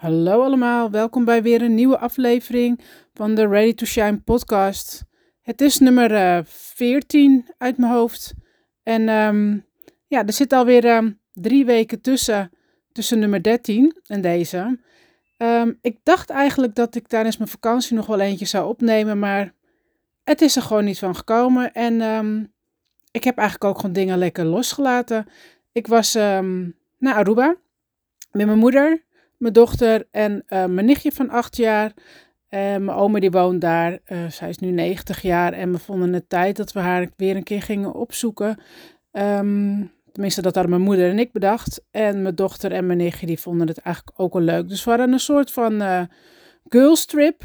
Hallo allemaal, welkom bij weer een nieuwe aflevering van de Ready to Shine podcast. Het is nummer uh, eh, 14 uit mijn hoofd. En um, ja, er zit alweer um, drie weken tussen, tussen nummer 13 en deze. Um, ik dacht eigenlijk dat ik tijdens mijn vakantie nog wel eentje zou opnemen, maar het is er gewoon niet van gekomen. En ik heb eigenlijk ook gewoon dingen lekker losgelaten. Ik was naar Aruba met mijn moeder mijn dochter en uh, mijn nichtje van acht jaar. En mijn oma die woont daar. Uh, zij is nu 90 jaar en we vonden het tijd dat we haar weer een keer gingen opzoeken. Um, tenminste, dat hadden mijn moeder en ik bedacht. En mijn dochter en mijn nichtje die vonden het eigenlijk ook wel leuk. Dus we hadden een soort van uh, girls trip.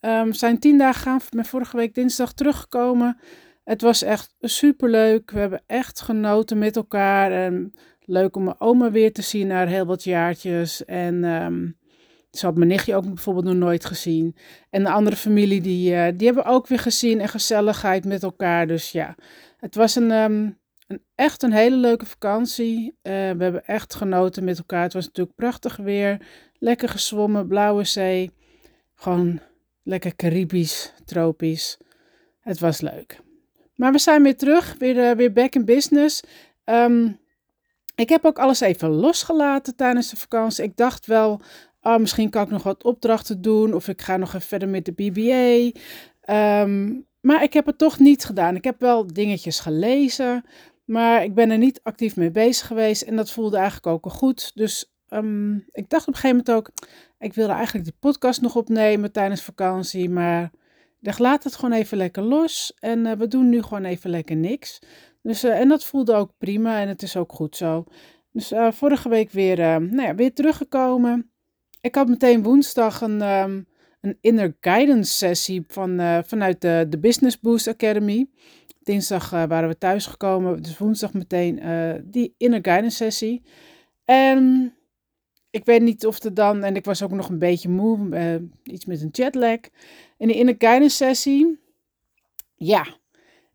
Um, zijn tien dagen gaan. met vorige week dinsdag teruggekomen. Het was echt super leuk. We hebben echt genoten met elkaar. En leuk om mijn oma weer te zien na heel wat jaartjes. En um, ze had mijn nichtje ook bijvoorbeeld nog nooit gezien. En de andere familie, die, uh, die hebben ook weer gezien. En gezelligheid met elkaar. Dus ja, het was een, um, een echt een hele leuke vakantie. Uh, we hebben echt genoten met elkaar. Het was natuurlijk prachtig weer. Lekker gezwommen, blauwe zee. Gewoon lekker Caribisch, tropisch. Het was leuk. Maar we zijn weer terug, weer, uh, weer back in business. Um, ik heb ook alles even losgelaten tijdens de vakantie. Ik dacht wel, oh, misschien kan ik nog wat opdrachten doen of ik ga nog even verder met de BBA. Ehm, maar ik heb het toch niet gedaan. Ik heb wel dingetjes gelezen, maar ik ben er niet actief mee bezig geweest en dat voelde eigenlijk ook al goed. Dus um, ik dacht op een gegeven moment ook, ik wilde eigenlijk de podcast nog opnemen tijdens vakantie, maar ik dacht laat het gewoon even lekker los en uh, we doen nu gewoon even lekker niks. Dus, uh, en dat voelde ook prima en het is ook goed zo. Dus uh, vorige week weer, uh, nou ja, weer teruggekomen. Ik had meteen woensdag een, um, een inner guidance sessie van, vanuit de, de Business Boost Academy. Dinsdag waren we thuisgekomen, dus woensdag meteen die inner guidance sessie. En ik weet niet of er dan, en ik was ook nog een beetje moe, iets met een jetlag. En die inner guidance sessie, ja,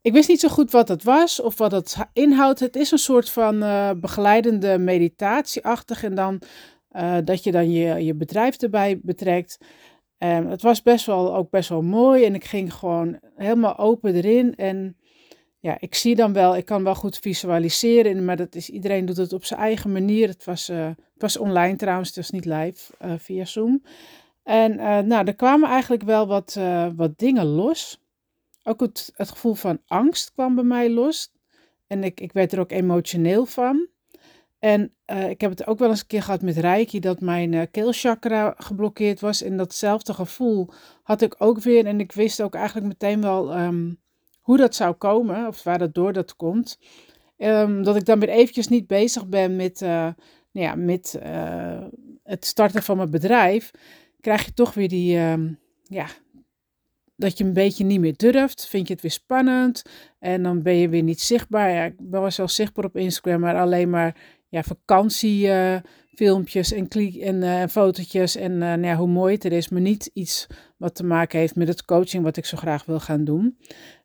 ik wist niet zo goed wat het was of wat het inhoudt. Het is een soort van uh, begeleidende meditatieachtig en dan uh, dat je dan je, je bedrijf erbij betrekt. Um, het was best wel, ook best wel mooi en ik ging gewoon helemaal open erin. En ja, ik zie dan wel, ik kan wel goed visualiseren, maar dat is, iedereen doet het op zijn eigen manier. Het was, uh, het was online trouwens, was niet live via Zoom. En nou, er kwamen eigenlijk wel wat, wat dingen los. Ook het, gevoel van angst kwam bij mij los. En ik, ik werd er ook emotioneel van. En uh, ik heb het ook wel eens een keer gehad met Reiki, dat mijn uh, keelchakra geblokkeerd was. En datzelfde gevoel had ik ook weer. En ik wist ook eigenlijk meteen wel um, hoe dat zou komen, of waar dat door dat komt. Um, dat ik dan weer eventjes niet bezig ben met, uh, nou ja, met het starten van mijn bedrijf. Krijg je toch weer die, um, ja, dat je een beetje niet meer durft. Vind je het weer spannend. En dan ben je weer niet zichtbaar. Ik ben wel zichtbaar op Instagram, maar alleen maar ja, vakantiefilmpjes uh, en, en uh, fotootjes. En uh, nou ja, hoe mooi het er is, maar niet iets wat te maken heeft met het coaching wat ik zo graag wil gaan doen.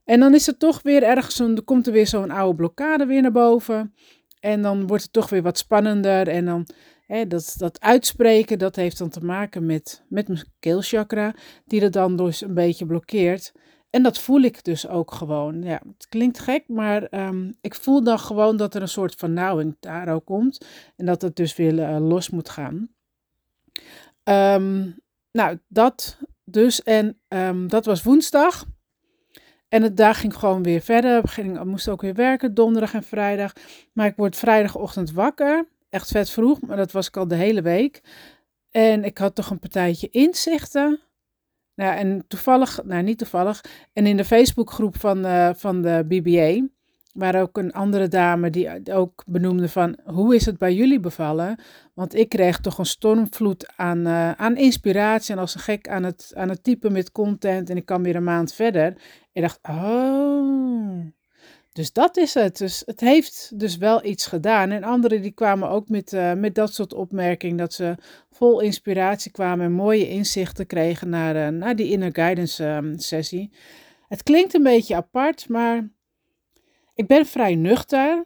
En dan is er toch weer ergens, een, komt er weer zo'n oude blokkade weer naar boven. En dan wordt het toch weer wat spannender. En dan Dat, dat uitspreken, dat heeft dan te maken met, met mijn keelchakra, die er dan dus een beetje blokkeert. En dat voel ik dus ook gewoon. Ja, het klinkt gek, maar um, ik voel dan gewoon dat er een soort vernauwing daar ook komt. En dat het dus weer uh, los moet gaan. Um, nou, dat dus. En um, dat was woensdag. En het dag ging gewoon weer verder. Ik moest ook weer werken, donderdag en vrijdag. Maar ik word vrijdagochtend wakker echt vet vroeg, maar dat was ik al de hele week. En ik had toch een partijtje inzichten. Nou, en toevallig, nou niet toevallig, en in de Facebookgroep van, uh, van de BBA, waar ook een andere dame die ook benoemde van, hoe is het bij jullie bevallen? Want ik kreeg toch een stormvloed aan, uh, aan inspiratie en als een gek aan het, aan het typen met content en ik kan weer een maand verder. Ik dacht, oh, dus dat is het. Dus het heeft dus wel iets gedaan. En anderen die kwamen ook met, uh, met dat soort opmerkingen. Dat ze vol inspiratie kwamen en mooie inzichten kregen naar, uh, naar die inner guidance um, sessie. Het klinkt een beetje apart, maar ik ben vrij nuchter.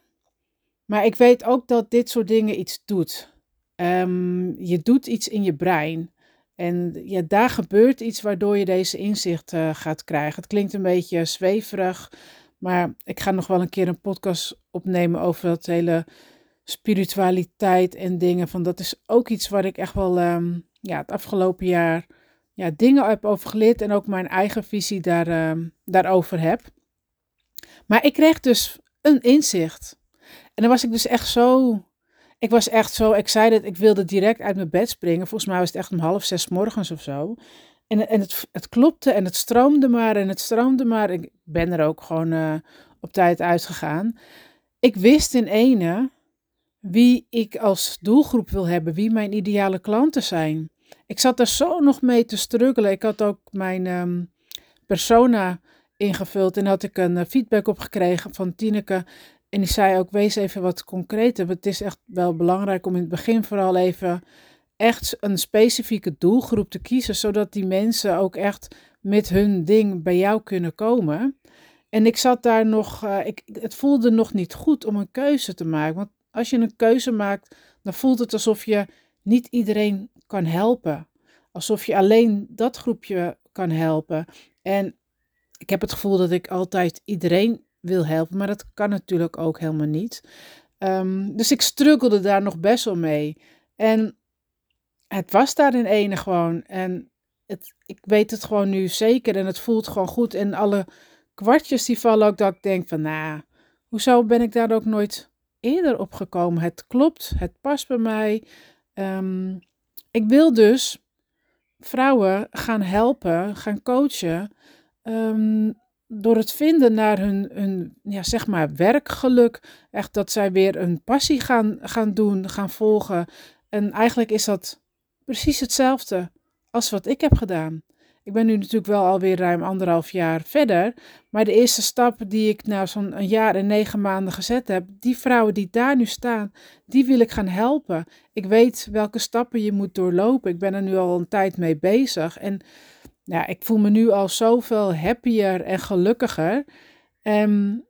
Maar ik weet ook dat dit soort dingen iets doet. Ehm, je doet iets in je brein. En ja, daar gebeurt iets waardoor je deze inzicht uh, gaat krijgen. Het klinkt een beetje zweverig, maar ik ga nog wel een keer een podcast opnemen over dat hele spiritualiteit en dingen. Van dat is ook iets waar ik echt wel um, ja, het afgelopen jaar ja, dingen heb over geleerd en ook mijn eigen visie daar, um, daarover heb. Maar ik kreeg dus een inzicht. En dan was ik dus echt zo. Ik was echt zo excited. Ik wilde direct uit mijn bed springen. Volgens mij was het echt om half zes morgens of zo. En, en het, het klopte en het stroomde maar en het stroomde maar. Ik ben er ook gewoon uh, op tijd uitgegaan. Ik wist in ene wie ik als doelgroep wil hebben, wie mijn ideale klanten zijn. Ik zat er zo nog mee te struggelen. Ik had ook mijn um, persona ingevuld en had ik een uh, feedback op gekregen van Tineke. En die zei ook, wees even wat concreter. Het is echt wel belangrijk om in het begin vooral even echt een specifieke doelgroep te kiezen, zodat die mensen ook echt met hun ding bij jou kunnen komen. En ik zat daar nog, uh, ik, het voelde nog niet goed om een keuze te maken. Want als je een keuze maakt, dan voelt het alsof je niet iedereen kan helpen. Alsof je alleen dat groepje kan helpen. En ik heb het gevoel dat ik altijd iedereen wil helpen, maar dat kan natuurlijk ook helemaal niet. Um, dus ik struggelde daar nog best wel mee. En het was daar in ene gewoon. En het, ik weet het gewoon nu zeker en het voelt gewoon goed. En alle kwartjes die vallen ook dat ik denk van, nou, hoezo ben ik daar ook nooit eerder op gekomen? Het klopt, het past bij mij. Um, ik wil dus vrouwen gaan helpen, gaan coachen. Um, door het vinden naar hun, hun ja, zeg maar werkgeluk. Echt dat zij weer een passie gaan, gaan doen, gaan volgen. En eigenlijk is dat precies hetzelfde als wat ik heb gedaan. Ik ben nu natuurlijk wel alweer ruim anderhalf jaar verder. Maar de eerste stappen die ik na zo'n jaar en negen maanden gezet heb, die vrouwen die daar nu staan, die wil ik gaan helpen. Ik weet welke stappen je moet doorlopen. Ik ben er nu al een tijd mee bezig. En ja, ik voel me nu al zoveel happier en gelukkiger. En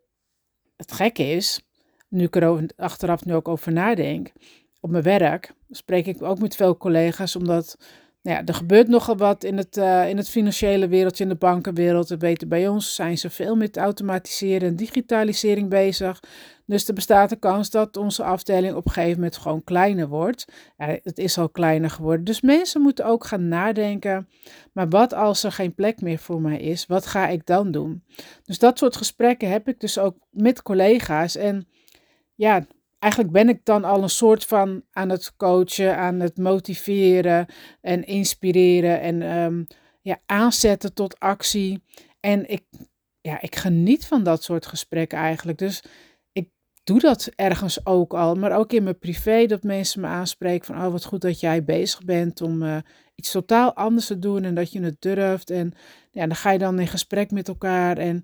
het gekke is, nu ik er achteraf nu ook over nadenk, op mijn werk spreek ik ook met veel collega's, omdat nou ja, er gebeurt nogal wat in het, uh, in het financiële wereldje, in de bankenwereld. We weten, bij ons zijn ze veel met automatiseren en digitalisering bezig. Dus er bestaat de kans dat onze afdeling op een gegeven moment gewoon kleiner wordt. Het is al kleiner geworden. Dus mensen moeten ook gaan nadenken. Maar wat als er geen plek meer voor mij is? Wat ga ik dan doen? Dus dat soort gesprekken heb ik dus ook met collega's. En ja, eigenlijk ben ik dan al een soort van aan het coachen, aan het motiveren en inspireren en um, ja, aanzetten tot actie. En ik, ja, ik geniet van dat soort gesprekken eigenlijk. Dus ik doe dat ergens ook al, maar ook in mijn privé, dat mensen me aanspreken van, oh wat goed dat jij bezig bent om uh, iets totaal anders te doen en dat je het durft. En ja, dan ga je dan in gesprek met elkaar en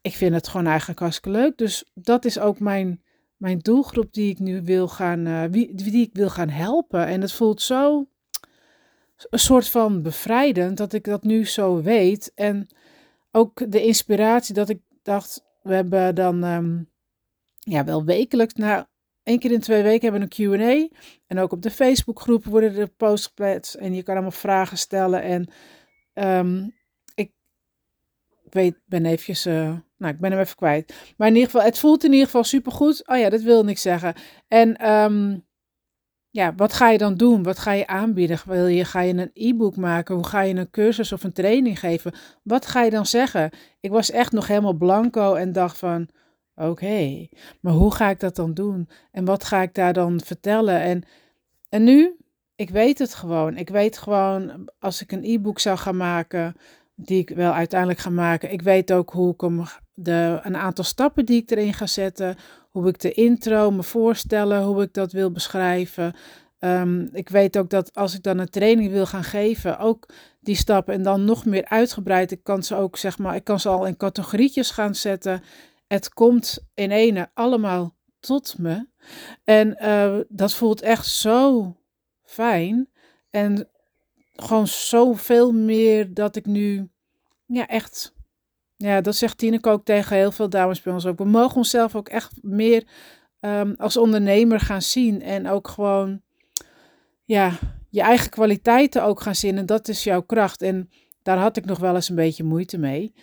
ik vind het gewoon eigenlijk hartstikke leuk. Dus dat is ook mijn mijn doelgroep die ik nu wil gaan, uh, wie, die ik wil gaan helpen. En het voelt zo een soort van bevrijdend dat ik dat nu zo weet. En ook de inspiratie dat ik dacht, we hebben dan um, ja, wel wekelijks, nou, één keer in twee weken hebben we een Q&A. En ook op de Facebookgroep worden er posts geplaatst en je kan allemaal vragen stellen. En um, ik weet, ben eventjes... Uh, nou, ik ben hem even kwijt. Maar in ieder geval, het voelt in ieder geval supergoed. Oh ja, dat wil ik zeggen. En um, ja, wat ga je dan doen? Wat ga je aanbieden? Wil je, ga je een e-book maken? Hoe ga je een cursus of een training geven? Wat ga je dan zeggen? Ik was echt nog helemaal blanco en dacht van, oké, maar hoe ga ik dat dan doen? En wat ga ik daar dan vertellen? En, en nu, ik weet het gewoon. Ik weet gewoon, als ik een e-book zou gaan maken, die ik wel uiteindelijk ga maken. Ik weet ook hoe ik hem de, een aantal stappen die ik erin ga zetten, hoe ik de intro me voorstellen, hoe ik dat wil beschrijven. Um, ik weet ook dat als ik dan een training wil gaan geven, ook die stappen en dan nog meer uitgebreid. Ik kan ze ook zeg maar, ik kan ze al in categorietjes gaan zetten. Het komt in ene allemaal tot me. En uh, dat voelt echt zo fijn. En gewoon zoveel meer dat ik nu ja, echt ja, dat zegt Tineke ook tegen heel veel dames bij ons ook. We mogen onszelf ook echt meer um, als ondernemer gaan zien. En ook gewoon ja, je eigen kwaliteiten ook gaan zien. En dat is jouw kracht. En daar had ik nog wel eens een beetje moeite mee.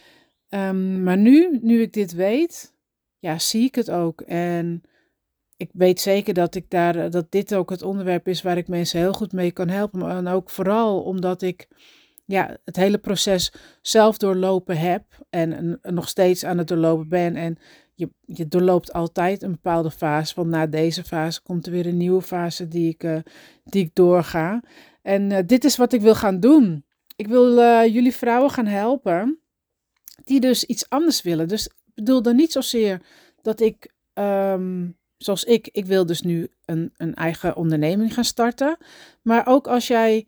Ehm, maar nu, nu ik dit weet, ja, zie ik het ook. En ik weet zeker dat, ik daar, dat dit ook het onderwerp is waar ik mensen heel goed mee kan helpen. En ook vooral omdat ik ja, het hele proces zelf doorlopen heb en, nog steeds aan het doorlopen ben. En je, je doorloopt altijd een bepaalde fase. Want na deze fase komt er weer een nieuwe fase die ik, uh, die ik doorga. En uh, dit is wat ik wil gaan doen. Ik wil jullie vrouwen gaan helpen die dus iets anders willen. Dus ik bedoel dan niet zozeer dat ik, um, zoals ik, ik wil dus nu een, een eigen onderneming gaan starten. Maar ook als jij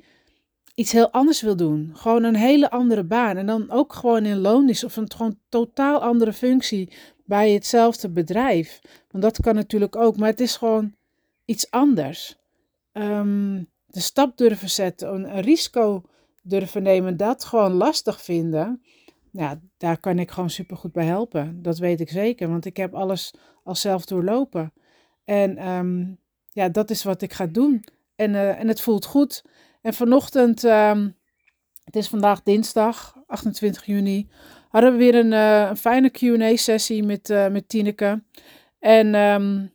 iets heel anders wil doen. Gewoon een hele andere baan. En dan ook gewoon in loondienst of een gewoon totaal andere functie bij hetzelfde bedrijf. Want dat kan natuurlijk ook, maar het is gewoon iets anders. Um, de stap durven zetten, een, een, risico durven nemen, dat gewoon lastig vinden. Ja, daar kan ik gewoon super goed bij helpen. Dat weet ik zeker, want ik heb alles al zelf doorlopen. En um, ja, dat is wat ik ga doen. En, uh, en het voelt goed. En vanochtend, um, het is vandaag dinsdag, 28 juni, hadden we weer een, uh, een fijne Q&A-sessie met, uh, met Tineke. En um,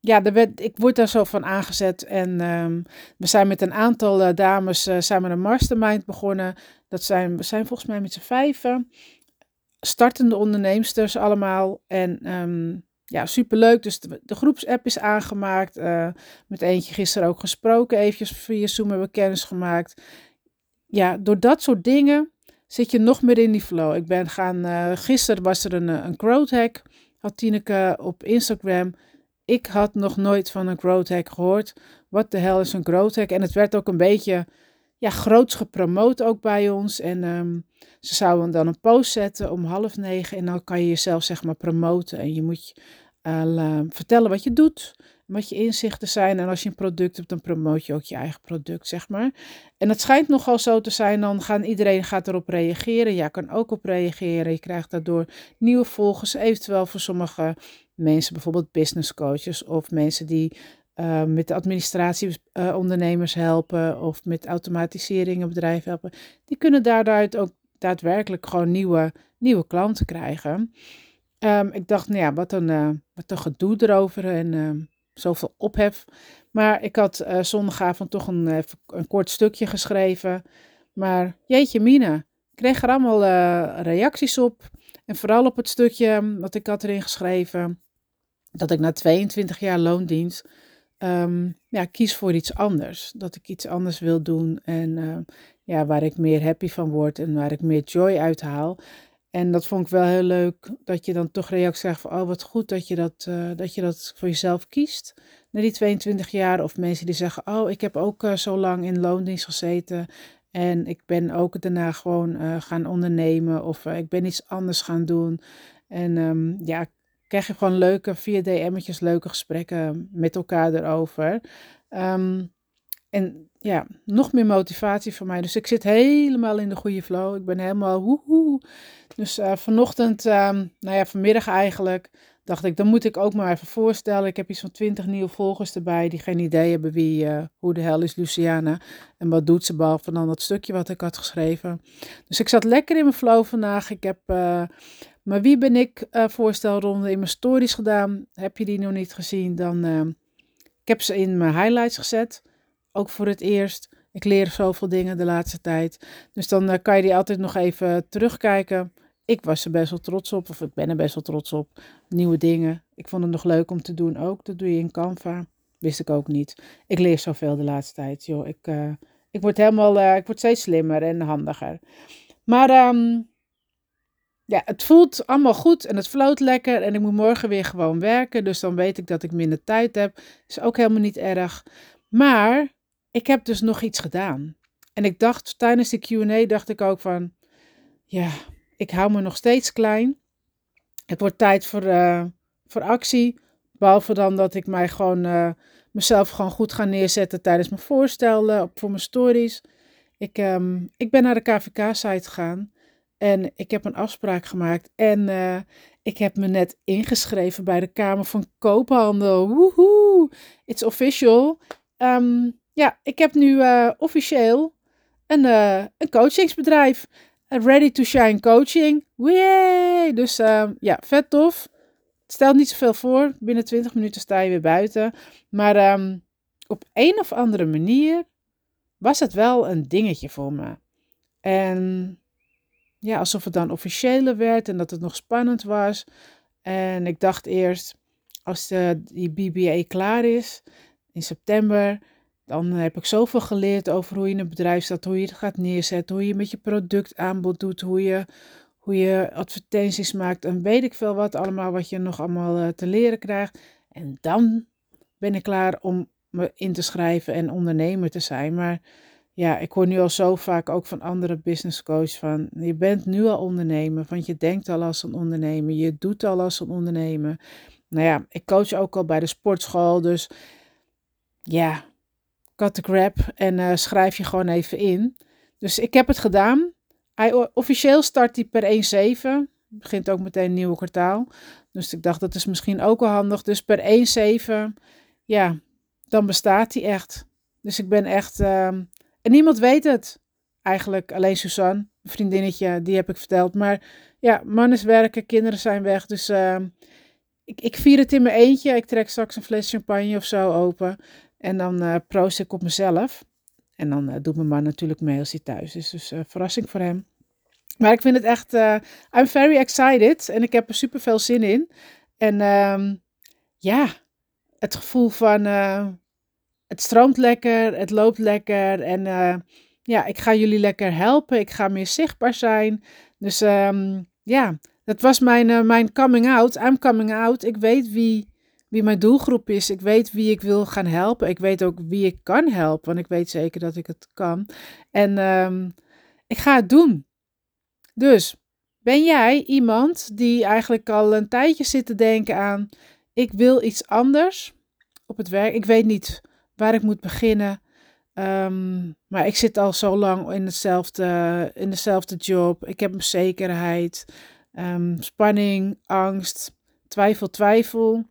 ja, ik word daar zo van aangezet. En we zijn met een aantal dames samen een mastermind begonnen. Dat zijn, we zijn volgens mij met z'n vijven. Startende onderneemsters allemaal. En um, ja, superleuk. Dus de, groepsapp is aangemaakt. Uh, met eentje gisteren ook gesproken. Eventjes via Zoom hebben we kennis gemaakt. Ja, door dat soort dingen zit je nog meer in die flow. Ik ben gaan, uh, gisteren was er een, eh, een growth hack. Had Tineke op Instagram. Ik had nog nooit van een growth hack gehoord. Wat de hel is een growth hack? En het werd ook een beetje ja, groots gepromoot ook bij ons. En um, ze zouden dan een post zetten om half negen. En dan kan je jezelf zeg maar promoten. En je moet uh, vertellen wat je doet. Wat je inzichten zijn. En als je een product hebt, dan promoot je ook je eigen product, zeg maar. En het schijnt nogal zo te zijn. Dan gaan iedereen gaat erop reageren. Jij kan ook op reageren. Je krijgt daardoor nieuwe volgers. Eventueel voor sommige mensen, bijvoorbeeld business coaches. Of mensen die uh, met de administratieondernemers uh, helpen of met automatisering een bedrijf helpen, die kunnen daaruit ook daadwerkelijk gewoon nieuwe, nieuwe klanten krijgen. Um, ik dacht, nou ja, wat een, uh, wat een gedoe erover en uh, zoveel ophef. Maar ik had uh, zondagavond toch een, een kort stukje geschreven. Maar jeetje mina, ik kreeg er allemaal reacties op. En vooral op het stukje wat ik had erin geschreven. Dat ik na 22 jaar loondienst um, ja, kies voor iets anders. Dat ik iets anders wil doen en uh, ja, waar ik meer happy van word en waar ik meer joy uit haal. En dat vond ik wel heel leuk, dat je dan toch reactie krijgt van, oh wat goed dat je dat, uh, dat je dat voor jezelf kiest. Na die 22 jaar, of mensen die zeggen, oh ik heb ook uh, zo lang in loondienst gezeten en ik ben ook daarna gewoon uh, gaan ondernemen of ik ben iets anders gaan doen. En um, ja, krijg je gewoon leuke, via DM'tjes, leuke gesprekken met elkaar erover. Um, en ja, nog meer motivatie voor mij. Dus ik zit helemaal in de goede flow. Ik ben helemaal woehoe. Dus uh, vanochtend, um, nou ja, vanmiddag eigenlijk, dacht ik, dan moet ik ook maar even voorstellen. Ik heb iets van twintig nieuwe volgers erbij die geen idee hebben wie, uh, hoe de hel is Luciana en wat doet ze behalve dan dat stukje wat ik had geschreven. Dus ik zat lekker in mijn flow vandaag. Ik heb uh, maar wie ben ik uh, voorstelronde in mijn stories gedaan. Heb je die nog niet gezien, dan uh, ik heb ze in mijn highlights gezet. Ook voor het eerst. Ik leer zoveel dingen de laatste tijd. Dus dan uh, kan je die altijd nog even terugkijken. Ik was er best wel trots op, of ik ben er best wel trots op. Nieuwe dingen. Ik vond het nog leuk om te doen ook. Dat doe je in Canva. Wist ik ook niet. Ik leer zoveel de laatste tijd, joh. Ik, ik word helemaal, ik word steeds slimmer en handiger. Maar um, ja, het voelt allemaal goed en het floot lekker. En ik moet morgen weer gewoon werken. Dus dan weet ik dat ik minder tijd heb. Is ook helemaal niet erg. Maar ik heb dus nog iets gedaan. En ik dacht tijdens de QA, dacht ik ook van, ja, ik hou me nog steeds klein. Het wordt tijd voor, uh, voor actie. Behalve dan dat ik mij gewoon, uh, mezelf gewoon goed ga neerzetten tijdens mijn voorstellen, voor mijn stories. Ik, um, ik ben naar de KVK-site gegaan. En ik heb een afspraak gemaakt. En uh, ik heb me net ingeschreven bij de Kamer van Koophandel. Woehoe, it's official. Um, ja, ik heb nu officieel een, een coachingsbedrijf. Ready to Shine Coaching. Wee! Dus ja, vet tof. Het stelt niet zoveel voor. Binnen 20 minuten sta je weer buiten. Maar ehm, op een of andere manier was het wel een dingetje voor me. En ja, alsof het dan officiëler werd en dat het nog spannend was. En ik dacht eerst, als de, die BBA klaar is in september, dan heb ik zoveel geleerd over hoe je een bedrijf staat, hoe je het gaat neerzetten, hoe je met je productaanbod doet, hoe je, hoe je advertenties maakt en weet ik veel wat allemaal, wat je nog allemaal eh, te leren krijgt. En dan ben ik klaar om me in te schrijven en ondernemer te zijn. Maar ja, ik hoor nu al zo vaak ook van andere business coaches van je bent nu al ondernemer, want je denkt al als een ondernemer, je doet al als een ondernemer. Nou ja, ik coach ook al bij de sportschool, dus ja, cut the crap en uh, schrijf je gewoon even in. Dus ik heb het gedaan. Hij, officieel start hij per 1-7. Begint ook meteen een nieuwe kwartaal. Dus ik dacht dat is misschien ook wel handig. Dus per 1-7, ja, dan bestaat hij echt. Dus ik ben echt. Uh, en niemand weet het. Eigenlijk alleen Suzanne, een vriendinnetje, die heb ik verteld. Maar ja, man is werken, kinderen zijn weg. Dus uh, ik, ik vier het in mijn eentje. Ik trek straks een fles champagne of zo open. En dan uh, proost ik op mezelf. En dan uh, doet mijn man natuurlijk mee als hij thuis is. Dus uh, verrassing voor hem. Maar ik vind het echt, I'm very excited. En ik heb er super veel zin in. En um, ja, het gevoel van, het stroomt lekker, het loopt lekker. En ja, ik ga jullie lekker helpen. Ik ga meer zichtbaar zijn. Dus um, ja, dat was mijn, mijn coming out. I'm coming out. Ik weet wie wie mijn doelgroep is. Ik weet wie ik wil gaan helpen. Ik weet ook wie ik kan helpen, want ik weet zeker dat ik het kan. En um, ik ga het doen. Dus ben jij iemand die eigenlijk al een tijdje zit te denken aan: ik wil iets anders op het werk. Ik weet niet waar ik moet beginnen. Um, maar ik zit al zo lang in, hetzelfde, in dezelfde job. Ik heb een zekerheid, um, spanning, angst, twijfel, twijfel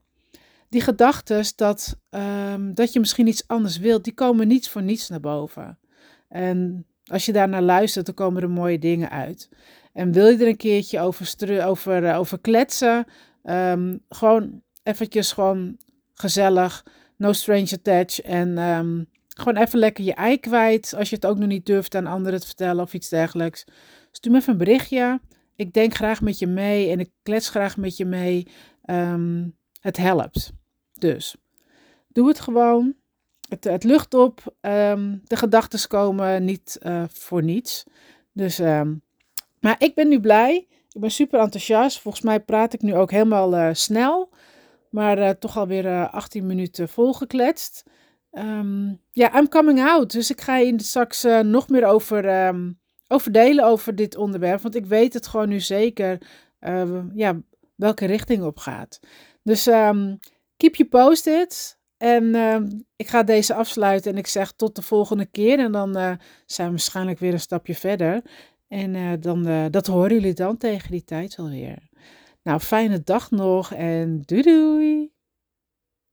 die gedachten dat, um, dat je misschien iets anders wilt, die komen niet voor niets naar boven. En als je daarnaar luistert, dan komen er mooie dingen uit. En wil je er een keertje over, over, uh, over kletsen, gewoon eventjes gewoon gezellig, no strange attach en um, gewoon even lekker je ei kwijt. Als je het ook nog niet durft aan anderen te vertellen of iets dergelijks. Stuur me even een berichtje. Ik denk graag met je mee en ik klets graag met je mee. Um, het helpt. Dus doe het gewoon. Het, het lucht op. Um, de gedachten komen niet uh, voor niets. Dus, maar ik ben nu blij. Ik ben super enthousiast. Volgens mij praat ik nu ook helemaal uh, snel. Maar uh, toch alweer 18 minuten volgekletst. Um, ja, I'm coming out. Dus ik ga je straks nog meer over, um, over delen over dit onderwerp. Want ik weet het gewoon nu zeker ja, welke richting op gaat. Dus um, keep you posted. En uh, ik ga deze afsluiten en ik zeg tot de volgende keer. En dan uh, zijn we waarschijnlijk weer een stapje verder. En uh, dan, uh, dat horen jullie dan tegen die tijd alweer. Nou, fijne dag nog en doei doei!